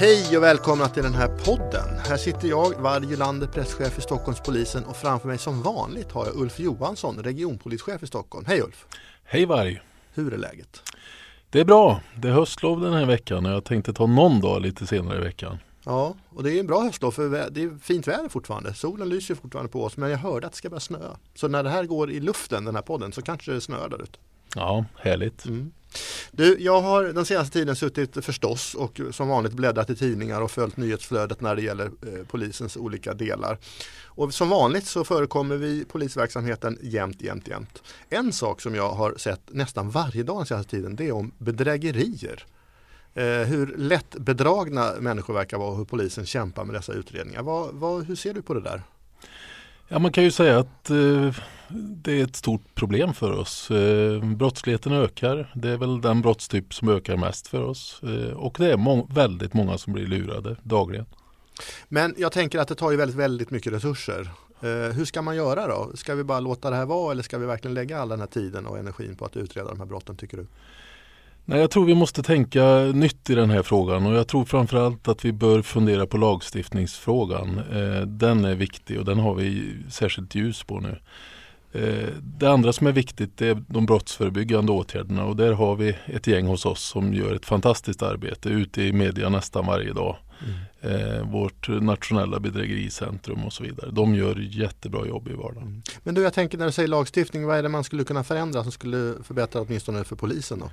Hej och välkomna till den här podden. Här sitter jag, Varg Gylander, presschef i Stockholmspolisen och framför mig som vanligt har jag Ulf Johansson, regionpolischef i Stockholm. Hej Ulf! Hej Varg! Hur är läget? Det är bra. Det är höstlov den här veckan och jag tänkte ta någon dag lite senare i veckan. Ja, och det är en bra höstlov för det är fint väder fortfarande. Solen lyser fortfarande på oss men jag hörde att det ska börja snöa. Så när det här går i luften, den här podden, så kanske det snöar där ute. Ja, härligt. Mm. Du, jag har den senaste tiden suttit förstås och som vanligt bläddrat i tidningar och följt nyhetsflödet när det gäller eh, polisens olika delar. Och som vanligt så förekommer vi polisverksamheten jämt, jämt, jämt. En sak som jag har sett nästan varje dag den senaste tiden det är om bedrägerier. Eh, hur lätt bedragna människor verkar vara och hur polisen kämpar med dessa utredningar. Vad, vad, hur ser du på det där? Ja, man kan ju säga att eh, det är ett stort problem för oss. Eh, brottsligheten ökar. Det är väl den brottstyp som ökar mest för oss. Eh, och det är må väldigt många som blir lurade dagligen. Men jag tänker att det tar ju väldigt, väldigt mycket resurser. Eh, hur ska man göra då? Ska vi bara låta det här vara eller ska vi verkligen lägga all den här tiden och energin på att utreda de här brotten tycker du? Nej, jag tror vi måste tänka nytt i den här frågan och jag tror framförallt att vi bör fundera på lagstiftningsfrågan. Eh, den är viktig och den har vi särskilt ljus på nu. Eh, det andra som är viktigt är de brottsförebyggande åtgärderna och där har vi ett gäng hos oss som gör ett fantastiskt arbete ute i media nästan varje dag. Mm. Eh, vårt nationella bedrägericentrum och så vidare. De gör jättebra jobb i vardagen. Mm. Men du, jag tänker när du säger lagstiftning, vad är det man skulle kunna förändra som skulle förbättra åtminstone för polisen? Då?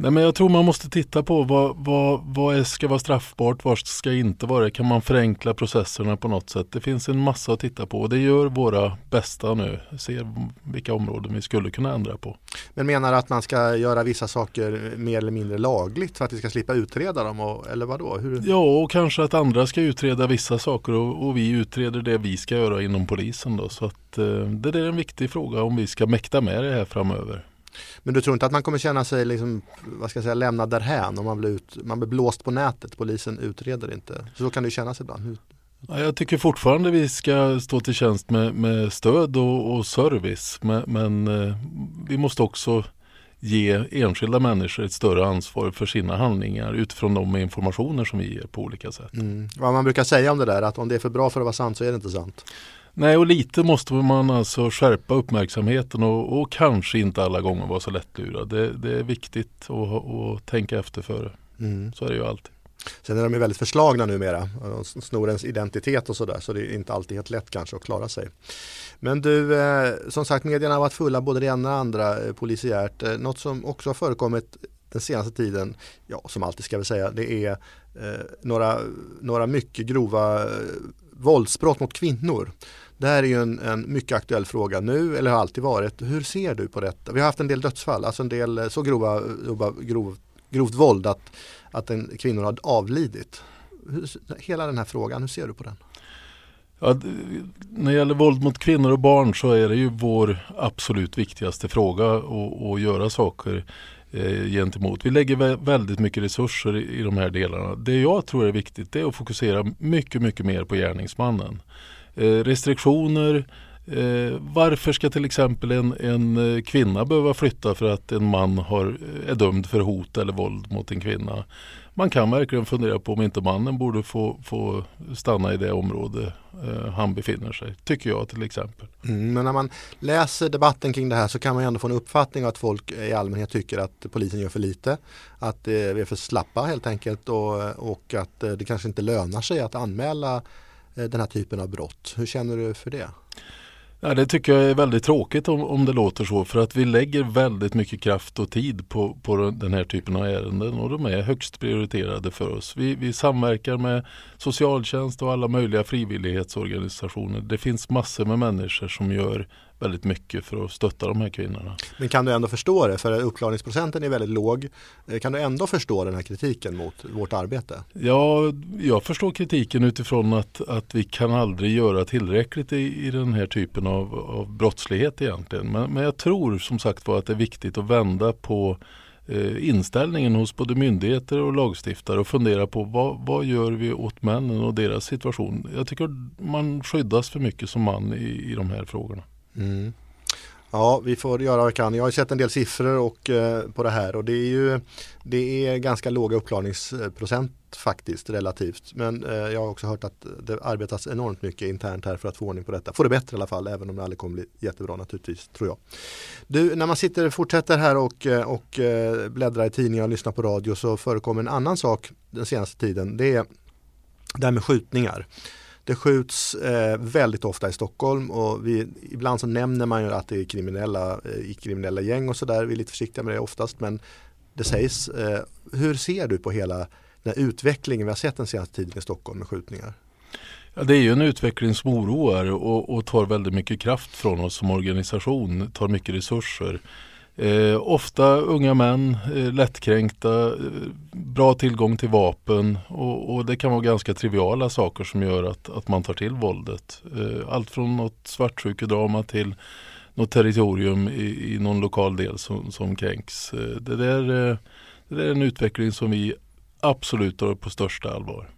Nej, men jag tror man måste titta på vad, vad, vad ska vara straffbart, vad ska inte vara det? Kan man förenkla processerna på något sätt? Det finns en massa att titta på och det gör våra bästa nu. Ser vilka områden vi skulle kunna ändra på. Men menar du att man ska göra vissa saker mer eller mindre lagligt för att vi ska slippa utreda dem? Och, eller vadå? Hur? Ja, och kanske att andra ska utreda vissa saker och, och vi utreder det vi ska göra inom polisen. Då. Så att, eh, det är en viktig fråga om vi ska mäkta med det här framöver. Men du tror inte att man kommer känna sig liksom, vad ska jag säga, lämnad därhän om man blir, ut, man blir blåst på nätet, polisen utreder inte. Så kan det kännas ibland. Ja, jag tycker fortfarande vi ska stå till tjänst med, med stöd och, och service men, men eh, vi måste också ge enskilda människor ett större ansvar för sina handlingar utifrån de informationer som vi ger på olika sätt. Mm. Vad man brukar säga om det där, att om det är för bra för att vara sant så är det inte sant. Nej, och lite måste man alltså skärpa uppmärksamheten och, och kanske inte alla gånger vara så lättlurad. Det, det är viktigt att, att tänka efter före. Mm. Så är det ju alltid. Sen är de ju väldigt förslagna numera. De snor ens identitet och sådär så det är inte alltid helt lätt kanske att klara sig. Men du, eh, som sagt medierna har varit fulla både det ena och det andra eh, polisiärt. Eh, något som också har förekommit den senaste tiden, ja som alltid ska vi säga, det är eh, några, några mycket grova eh, våldsbrott mot kvinnor. Det här är ju en, en, mycket aktuell fråga nu eller har alltid varit. Hur ser du på detta? Vi har haft en del dödsfall, alltså en del eh, så eh, grova, grov, grovt våld att, att en, kvinnor har avlidit. Hur, hela den här frågan, hur ser du på den? Ja, när det gäller våld mot kvinnor och barn så är det ju vår absolut viktigaste fråga att göra saker eh, gentemot. Vi lägger väldigt mycket resurser i, i de här delarna. Det jag tror är viktigt är att fokusera mycket, mycket mer på gärningsmannen. Eh, restriktioner. Eh, varför ska till exempel en, en eh, kvinna behöva flytta för att en man har, eh, är dömd för hot eller våld mot en kvinna? Man kan verkligen fundera på om inte mannen borde få, få stanna i det område eh, han befinner sig, tycker jag till exempel. Mm, men när man läser debatten kring det här så kan man ändå få en uppfattning att folk i allmänhet tycker att polisen gör för lite. Att eh, vi är för slappa helt enkelt och, och att eh, det kanske inte lönar sig att anmäla Eh, den här typen av brott. Hur känner du för det? Ja, det tycker jag är väldigt tråkigt om, om det låter så för att vi lägger väldigt mycket kraft och tid på, på den här typen av ärenden och de är högst prioriterade för oss. Vi, vi samverkar med socialtjänst och alla möjliga frivillighetsorganisationer. Det finns massor med människor som gör väldigt mycket för att stötta de här kvinnorna. Men kan du ändå förstå det? För uppklarningsprocenten är väldigt låg. Eh, kan du ändå förstå den här kritiken mot vårt arbete? Ja, jag förstår kritiken utifrån att, att vi kan aldrig göra tillräckligt i, i den här typen av, av brottslighet egentligen. Men, men jag tror som sagt var att det är viktigt att vända på eh, inställningen hos både myndigheter och lagstiftare och fundera på vad, vad gör vi åt männen och deras situation. Jag tycker man skyddas för mycket som man i, i de här frågorna. Mm. Ja, vi får göra vad vi kan. Jag har sett en del siffror och, eh, på det här och det är ju det är ganska låga uppklarningsprocent faktiskt relativt. Men eh, jag har också hört att det arbetas enormt mycket internt här för att få ordning på detta. Få det bättre i alla fall, även om det aldrig kommer bli jättebra naturligtvis, tror jag. Du, när man sitter fortsätter här och, eh, och eh, bläddrar i tidningar och lyssnar på radio så förekommer en annan sak den senaste tiden. Det är det här med skjutningar. Det skjuts eh, väldigt ofta i Stockholm och vi, ibland så nämner man ju att det är kriminella, eh, kriminella gäng och sådär. Vi är lite försiktiga med det oftast men det sägs. Eh, hur ser du på hela den här utvecklingen vi har sett den senaste tiden i Stockholm med skjutningar? Ja, det är ju en utveckling som oroar och, och tar väldigt mycket kraft från oss som organisation, tar mycket resurser. Eh, ofta unga män, eh, lättkränkta, eh, bra tillgång till vapen och, och, det kan vara ganska triviala saker som gör att, att man tar till våldet. Eh, allt från något svartsjukedrama till något territorium i, i någon lokal del som, som kränks. Eh, det, där, eh, det där är en utveckling som vi absolut tar på största allvar.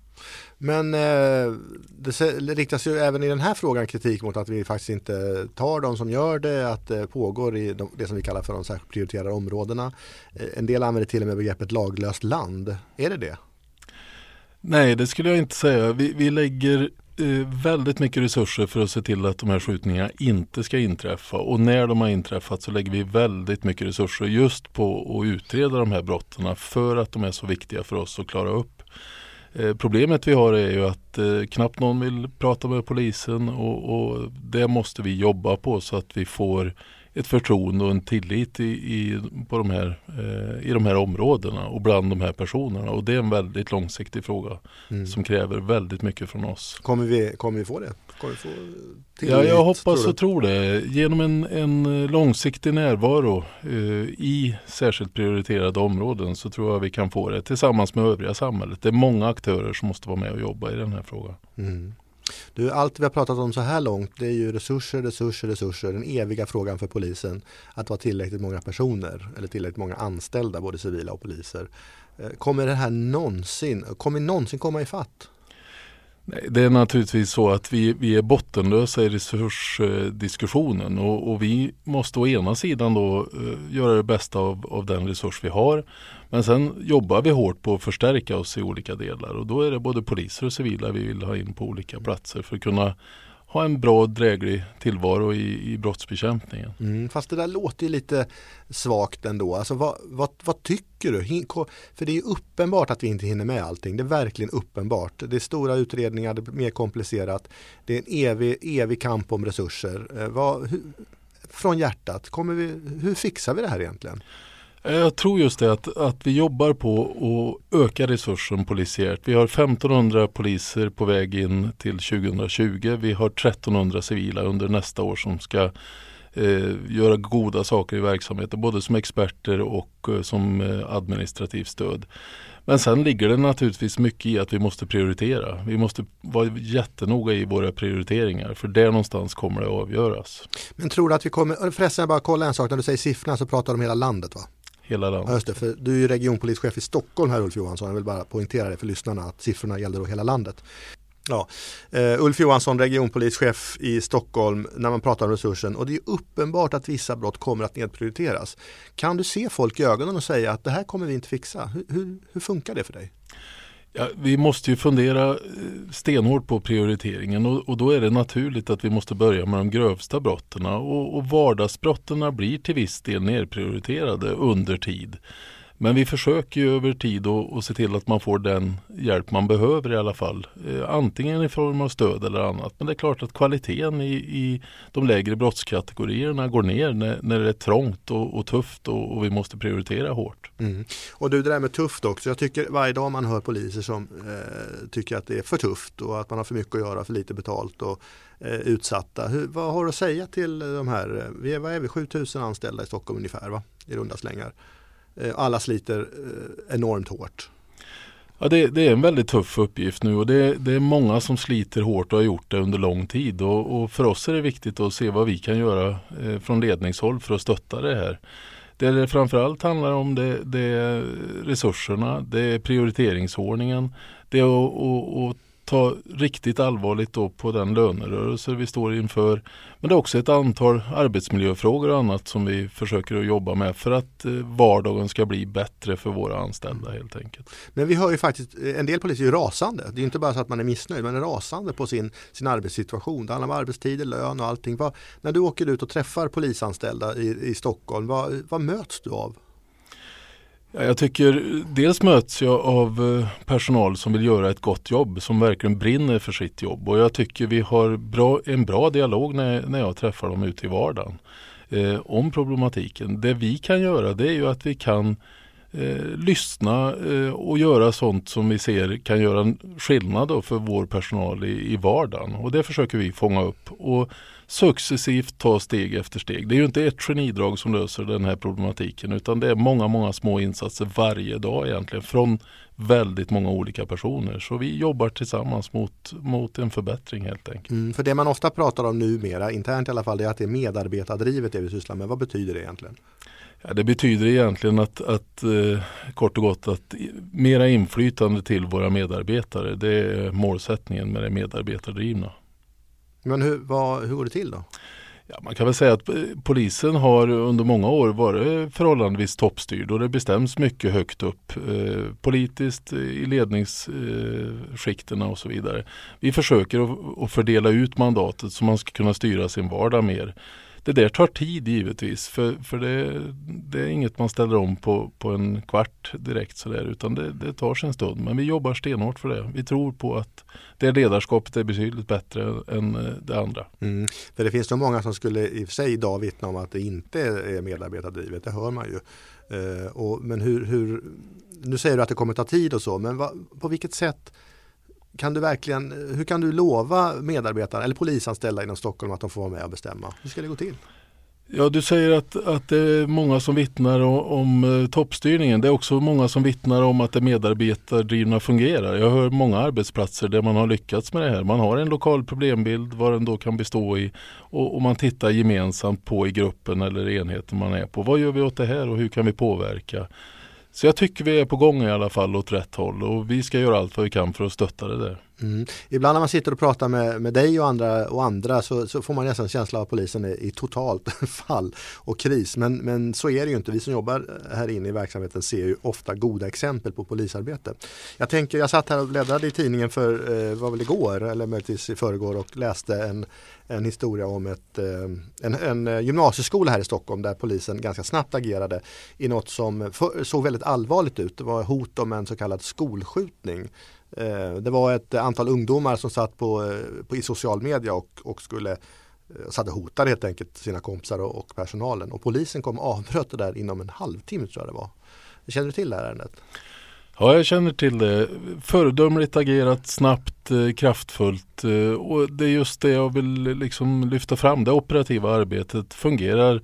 Men eh, det riktas ju även i den här frågan kritik mot att vi faktiskt inte tar de som gör det, att det pågår i de, det som vi kallar för de särskilt prioriterade områdena. Eh, en del använder till och med begreppet laglöst land. Är det det? Nej, det skulle jag inte säga. Vi, vi lägger eh, väldigt mycket resurser för att se till att de här skjutningarna inte ska inträffa. Och när de har inträffat så lägger vi väldigt mycket resurser just på att utreda de här brotten för att de är så viktiga för oss att klara upp. Eh, problemet vi har är ju att eh, knappt någon vill prata med polisen och, och, det måste vi jobba på så att vi får ett förtroende och en tillit i, i, på de här, eh, i de här områdena och bland de här personerna. Och det är en väldigt långsiktig fråga mm. som kräver väldigt mycket från oss. Kommer vi, kommer vi få det? Kommer vi få tillit, ja, jag hoppas tror och tror det. Genom en, en långsiktig närvaro eh, i särskilt prioriterade områden så tror jag vi kan få det tillsammans med övriga samhället. Det är många aktörer som måste vara med och jobba i den här frågan. Mm. Du, allt vi har pratat om så här långt det är ju resurser, resurser, resurser. Den eviga frågan för polisen att vara tillräckligt många personer eller tillräckligt många anställda, både civila och poliser. Eh, kommer det här någonsin, kommer någonsin komma ifatt? Det är naturligtvis så att vi, vi är bottenlösa i resursdiskussionen och, och, vi måste å ena sidan då eh, göra det bästa av, av den resurs vi har. Men sen jobbar vi hårt på att förstärka oss i olika delar och då är det både poliser och civila vi vill ha in på olika platser för att kunna ha en bra dräglig tillvaro i, i brottsbekämpningen. Mm, fast det där låter ju lite svagt ändå. Alltså, vad, vad, vad tycker du? För det är uppenbart att vi inte hinner med allting. Det är verkligen uppenbart. Det är stora utredningar, det är mer komplicerat. Det är en evig, evig kamp om resurser. Eh, vad, hur, från hjärtat, kommer vi, hur fixar vi det här egentligen? Eh, jag tror just det att, att vi jobbar på att öka resursen polisiärt. Vi har 1500 poliser på väg in till 2020. Vi har 1300 civila under nästa år som ska eh, göra goda saker i verksamheten både som experter och eh, som eh, administrativt stöd. Men sen ligger det naturligtvis mycket i att vi måste prioritera. Vi måste vara jättenoga i våra prioriteringar för där någonstans kommer det att avgöras. Men tror du att vi kommer, förresten jag bara kolla en sak, när du säger siffrorna så pratar du om hela landet va? Hela landet. Ja, just det, för du är ju regionpolischef i Stockholm här Ulf Johansson. Jag vill bara poängtera det för lyssnarna att siffrorna gäller då hela landet. Ja. Uh, Ulf Johansson, regionpolischef i Stockholm, när man pratar om resursen och det är uppenbart att vissa brott kommer att nedprioriteras. Kan du se folk i ögonen och säga att det här kommer vi inte fixa? Hur, hur, hur funkar det för dig? Ja, vi måste ju fundera eh, stenhårt på prioriteringen och, och, då är det naturligt att vi måste börja med de grövsta brotten och, och vardagsbrotten blir till viss del nedprioriterade under tid. Men vi försöker ju över tid att se till att man får den hjälp man behöver i alla fall. Eh, antingen i form av stöd eller annat. Men det är klart att kvaliteten i, i de lägre brottskategorierna går ner när, när det är trångt och, och tufft och, och, vi måste prioritera hårt. Mm. Och du det där med tufft också. Jag tycker varje dag man hör poliser som eh, tycker att det är för tufft och att man har för mycket att göra, för lite betalt och eh, utsatta. Hur, vad har du att säga till de här, eh, vi är, vad är vi, 7000 anställda i Stockholm ungefär va? i runda slängar. Eh, alla sliter eh, enormt hårt. Ja, det, det, är en väldigt tuff uppgift nu och det, det, är många som sliter hårt och har gjort det under lång tid. Och, och för oss är det viktigt att se vad vi kan göra eh, från ledningshåll för att stötta det här. Det det framförallt handlar om det, det är resurserna, det är prioriteringsordningen, det är att ta riktigt allvarligt då på den lönerörelse vi står inför. Men det är också ett antal arbetsmiljöfrågor och annat som vi försöker att jobba med för att eh, vardagen ska bli bättre för våra anställda helt enkelt. Men vi hör ju faktiskt, eh, en del poliser är rasande. Det är inte bara så att man är missnöjd, man är rasande på sin, sin arbetssituation. Det handlar om arbetstider, lön och allting. Vad, när du åker ut och träffar polisanställda i, i Stockholm, vad, vad möts du av? Jag tycker dels möts jag av eh, personal som vill göra ett gott jobb, som verkligen brinner för sitt jobb. Och jag tycker vi har bra, en bra dialog när, när jag träffar dem ute i vardagen eh, om problematiken. Det vi kan göra det är ju att vi kan eh, lyssna eh, och göra sånt som vi ser kan göra en skillnad för vår personal i, i vardagen. Och det försöker vi fånga upp. Och successivt ta steg efter steg. Det är ju inte ett genidrag som löser den här problematiken utan det är många, många små insatser varje dag egentligen från väldigt många olika personer. Så vi jobbar tillsammans mot, mot en förbättring helt enkelt. Mm, för det man ofta pratar om numera, internt i alla fall, det är att det är medarbetardrivet det vi sysslar med. Vad betyder det egentligen? Ja, det betyder egentligen att, att eh, kort och gott att mera inflytande till våra medarbetare. Det är målsättningen med det medarbetardrivna. Men hur, vad, hur går det till då? Ja, man kan väl säga att eh, polisen har under många år varit förhållandevis toppstyrd och det bestäms mycket högt upp eh, politiskt eh, i ledningsskikterna eh, och så vidare. Vi försöker att, att fördela ut mandatet så man ska kunna styra sin vardag mer det där tar tid givetvis för, för det, det, är inget man ställer om på, på en kvart direkt sådär utan det, det tar sin stund. Men vi jobbar stenhårt för det. Vi tror på att det ledarskapet är betydligt bättre än eh, det andra. Mm. För det finns nog många som skulle i och för sig idag vittna om att det inte är medarbetardrivet, det hör man ju. Uh, och, men hur, hur, nu säger du att det kommer ta tid och så, men va, på vilket sätt kan du verkligen, hur kan du lova medarbetare eller polisanställda inom Stockholm att de får vara med och bestämma? Hur ska det gå till? Ja, du säger att, att det är många som vittnar om, om toppstyrningen. Det är också många som vittnar om att det medarbetardrivna fungerar. Jag hör många arbetsplatser där man har lyckats med det här. Man har en lokal problembild, vad den då kan bestå i och, och man tittar gemensamt på i gruppen eller enheten man är på. Vad gör vi åt det här och hur kan vi påverka? Så jag tycker vi är på gång i alla fall åt rätt håll och vi ska göra allt vad vi kan för att stötta det där. Mm. Ibland när man sitter och pratar med, med dig och andra, och andra så, så får man nästan en känsla av att polisen är i totalt fall och kris. Men, men så är det ju inte. Vi som jobbar eh, här inne i verksamheten ser ju ofta goda exempel på polisarbete. Jag tänker, jag satt här och bläddrade i tidningen för, eh, var väl igår eller möjligtvis i förrgår och läste en, en historia om ett, eh, en, en eh, gymnasieskola här i Stockholm där polisen ganska snabbt agerade i något som för, såg väldigt allvarligt ut. Det var hot om en så kallad skolskjutning det var ett antal ungdomar som satt på, eh, på i social media och, och skulle eh, så hade hotat helt enkelt sina kompisar och, och, personalen och polisen kom och avbröt det där inom en halvtimme tror jag det var. Känner du till det här ärendet? Ja, jag känner till det. Föredömligt agerat, snabbt, kraftfullt och det är just det jag vill liksom lyfta fram. Det operativa arbetet fungerar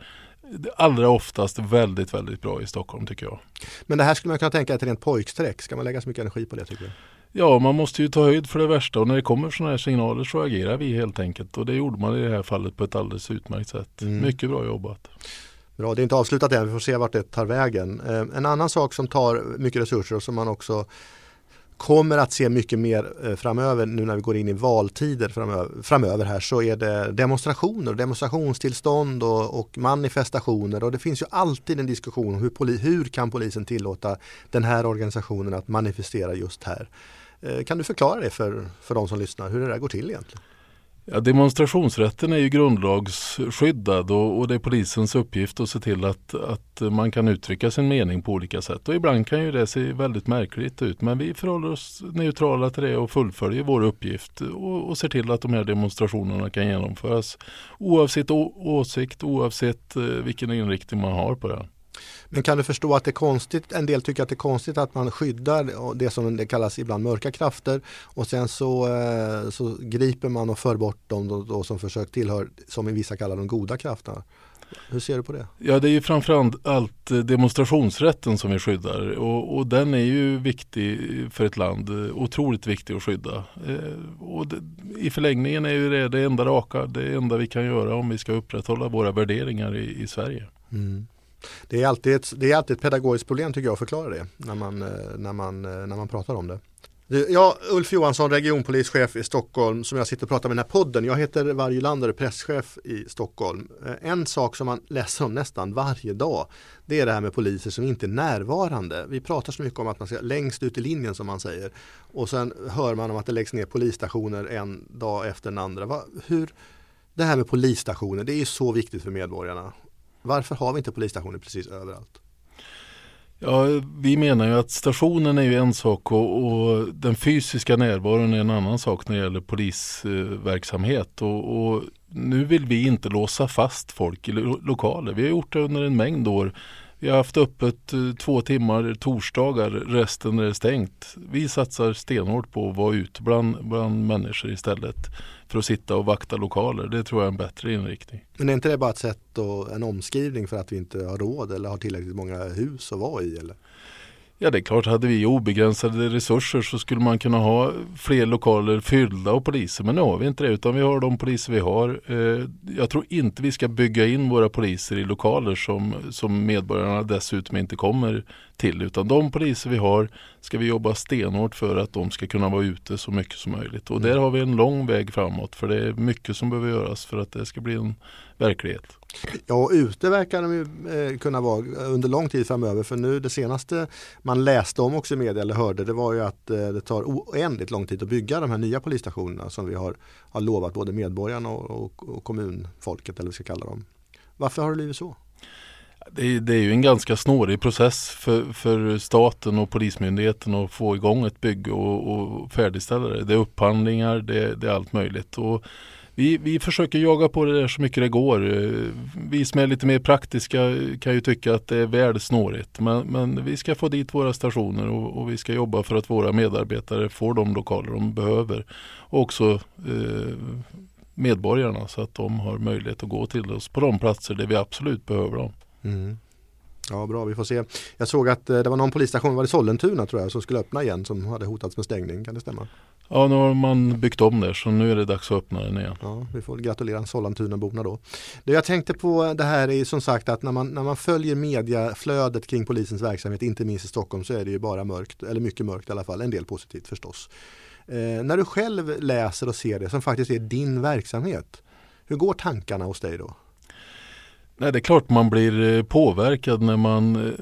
allra oftast väldigt, väldigt bra i Stockholm tycker jag. Men det här skulle man kunna tänka ett rent pojkstreck. Ska man lägga så mycket energi på det tycker du? Ja, man måste ju ta höjd för det värsta och när det kommer sådana här signaler så agerar vi helt enkelt. Och det gjorde man i det här fallet på ett alldeles utmärkt sätt. Mm. Mycket bra jobbat. Bra, det är inte avslutat än, vi får se vart det tar vägen. Eh, en annan sak som tar mycket resurser och som man också kommer att se mycket mer eh, framöver nu när vi går in i valtider framöver, framöver här så är det demonstrationer, demonstrationstillstånd och, och, manifestationer och det finns ju alltid en diskussion om hur, poli, hur kan polisen tillåta den här organisationen att manifestera just här. Eh, kan du förklara det för, för de som lyssnar, hur det där går till egentligen? Ja, demonstrationsrätten är ju grundlagsskyddad och, och, det är polisens uppgift att se till att, att man kan uttrycka sin mening på olika sätt. Och ibland kan ju det se väldigt märkligt ut men vi förhåller oss neutrala till det och fullföljer vår uppgift och, och ser till att de här demonstrationerna kan genomföras oavsett åsikt, oavsett eh, vilken inriktning man har på det. Men kan du förstå att det är konstigt, en del tycker att det är konstigt att man skyddar det som det kallas ibland mörka krafter och sen så, eh, så griper man och för bort dem då, då som försök tillhör, som vissa kallar de goda krafterna. Hur ser du på det? Ja det är ju framförallt demonstrationsrätten som vi skyddar och, och, den är ju viktig för ett land, otroligt viktig att skydda. Eh, och det, I förlängningen är ju det det enda raka, det enda vi kan göra om vi ska upprätthålla våra värderingar i, i Sverige. Mm. Det är, alltid ett, det är alltid ett pedagogiskt problem tycker jag att förklara det när man, eh, när man, eh, när man pratar om det. Ja, Ulf Johansson, regionpolischef i Stockholm som jag sitter och pratar med i den här podden. Jag heter Varje Lander, presschef i Stockholm. Eh, en sak som man läser om nästan varje dag det är det här med poliser som inte är närvarande. Vi pratar så mycket om att man ska längst ut i linjen som man säger. Och sen hör man om att det läggs ner polisstationer en dag efter den andra. Va, hur, det här med polisstationer, det är så viktigt för medborgarna. Varför har vi inte polisstationer precis överallt? Ja, vi menar ju att stationen är ju en sak och, och, den fysiska närvaron är en annan sak när det gäller polisverksamhet. Och, och, nu vill vi inte låsa fast folk i lo lokaler. Vi har gjort det under en mängd år. Vi har haft öppet eh, två timmar torsdagar, resten är stängt. Vi satsar stenhårt på att vara ute bland, bland människor istället för att sitta och vakta lokaler. Det tror jag är en bättre inriktning. Men är inte det bara ett sätt och en omskrivning för att vi inte har råd eller har tillräckligt många hus att vara i? Eller? Ja det är klart, hade vi obegränsade resurser så skulle man kunna ha fler lokaler fyllda av poliser. Men nu har vi inte det utan vi har de poliser vi har. Eh, jag tror inte vi ska bygga in våra poliser i lokaler som, som medborgarna dessutom inte kommer till. Utan de poliser vi har ska vi jobba stenhårt för att de ska kunna vara ute så mycket som möjligt. Och där har vi en lång väg framåt för det är mycket som behöver göras för att det ska bli en verklighet. Ja, ute verkar de ju eh, kunna vara under lång tid framöver för nu det senaste man läste om också i media eller hörde det var ju att eh, det tar oändligt lång tid att bygga de här nya polisstationerna som vi har, har lovat både medborgarna och, och, och kommunfolket eller vad vi ska kalla dem. Varför har det blivit så? Det, det, är ju en ganska snårig process för, för staten och Polismyndigheten att få igång ett bygge och, och färdigställa det. Det är upphandlingar, det, det är allt möjligt. Och vi, vi försöker jaga på det där så mycket det går. Vi som är lite mer praktiska kan ju tycka att det är väl snårigt. Men, men vi ska få dit våra stationer och, och, vi ska jobba för att våra medarbetare får de lokaler de behöver. Och också eh, medborgarna så att de har möjlighet att gå till oss på de platser där vi absolut behöver dem. Mm. Ja bra, vi får se. Jag såg att eh, det var någon polisstation, var det Sollentuna tror jag, som skulle öppna igen som hade hotats med stängning. Kan det stämma? Ja, nu har man byggt om det så nu är det dags att öppna den igen. Ja, vi får gratulera Sollentunaborna då. Det jag tänkte på det här är som sagt att när man, när man följer mediaflödet kring polisens verksamhet, inte minst i Stockholm, så är det ju bara mörkt, eller mycket mörkt i alla fall, en del positivt förstås. Eh, när du själv läser och ser det som faktiskt är din verksamhet, hur går tankarna hos dig då? Nej, det är klart man blir eh, påverkad när, man, eh,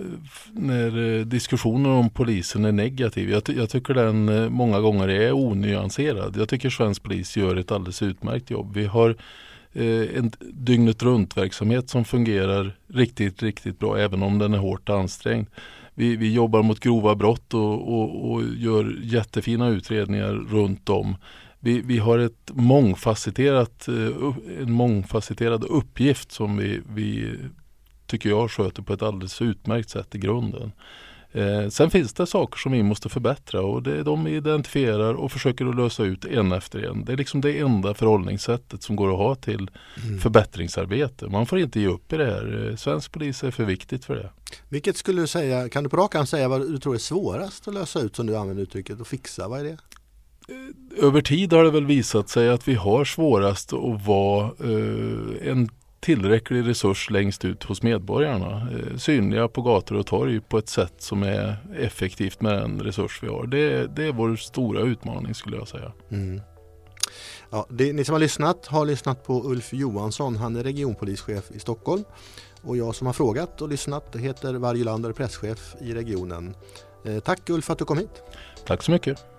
när eh, diskussionen om polisen är negativ. Jag, jag, tycker den många gånger är onyanserad. Jag tycker svensk polis gör ett alldeles utmärkt jobb. Vi har en dygnet runt verksamhet som fungerar riktigt, riktigt bra även om den är hårt ansträngd. Vi, vi jobbar mot grova brott och, och, och gör jättefina utredningar runt om vi, vi har ett mångfacetterat, eh, en mångfacetterad uppgift som vi, vi tycker jag sköter på ett alldeles utmärkt sätt i grunden. Eh, sen finns det saker som vi måste förbättra och det är de vi identifierar och försöker att lösa ut en efter en. Det är liksom det enda förhållningssättet som går att ha till mm. förbättringsarbete. Man får inte ge upp i det här. Eh, svensk polis är för viktigt för det. Vilket skulle du säga, kan du på rak säga vad du tror är svårast att lösa ut som du använder uttrycket och fixa? Vad är det? Över tid har det väl visat sig att vi har svårast att vara eh, en tillräcklig resurs längst ut hos medborgarna. Eh, synliga på gator och torg på ett sätt som är effektivt med den resurs vi har. Det, det är vår stora utmaning skulle jag säga. Mm. Ja, det, ni som har lyssnat har lyssnat på Ulf Johansson. Han är regionpolischef i Stockholm. Och jag som har frågat och lyssnat heter Varje Lander presschef i regionen. Eh, tack Ulf för att du kom hit. Tack så mycket.